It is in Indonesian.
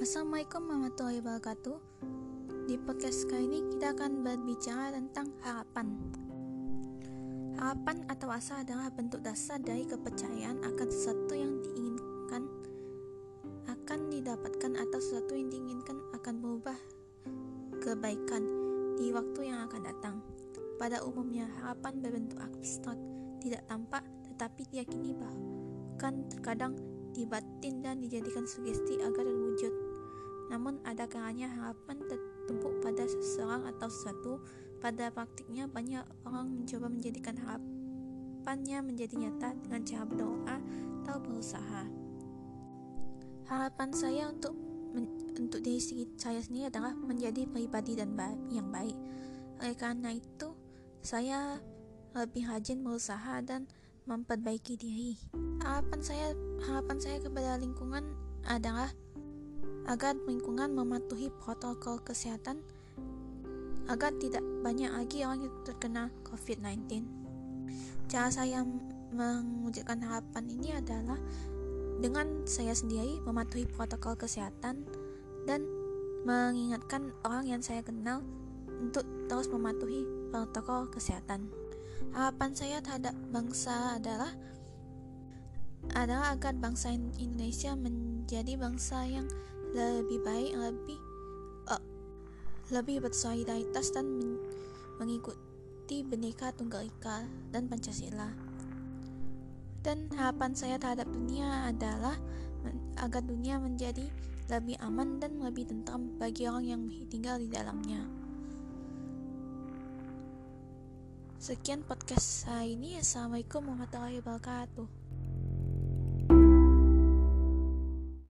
Assalamualaikum warahmatullahi wabarakatuh. Di podcast kali ini kita akan berbicara tentang harapan. Harapan atau asa adalah bentuk dasar dari kepercayaan akan sesuatu yang diinginkan akan didapatkan atau sesuatu yang diinginkan akan berubah kebaikan di waktu yang akan datang. Pada umumnya, harapan berbentuk abstrak, tidak tampak, tetapi diyakini bahkan terkadang dibatin dan dijadikan sugesti agar. Namun ada kalanya harapan tertumpuk pada seseorang atau sesuatu. Pada praktiknya banyak orang mencoba menjadikan harapannya menjadi nyata dengan cara berdoa atau berusaha. Harapan saya untuk untuk diri saya sendiri adalah menjadi pribadi dan ba yang baik. Oleh karena itu, saya lebih rajin berusaha dan memperbaiki diri. Harapan saya harapan saya kepada lingkungan adalah agar lingkungan mematuhi protokol kesehatan agar tidak banyak lagi orang yang terkena COVID-19. Cara saya mewujudkan harapan ini adalah dengan saya sendiri mematuhi protokol kesehatan dan mengingatkan orang yang saya kenal untuk terus mematuhi protokol kesehatan. Harapan saya terhadap bangsa adalah adalah agar bangsa Indonesia menjadi bangsa yang lebih baik, lebih uh, lebih bersolidaritas dan men mengikuti Bhinneka Tunggal Ika dan Pancasila. Dan harapan saya terhadap dunia adalah agar dunia menjadi lebih aman dan lebih tentram bagi orang yang tinggal di dalamnya. Sekian podcast saya ini. Assalamualaikum warahmatullahi wabarakatuh.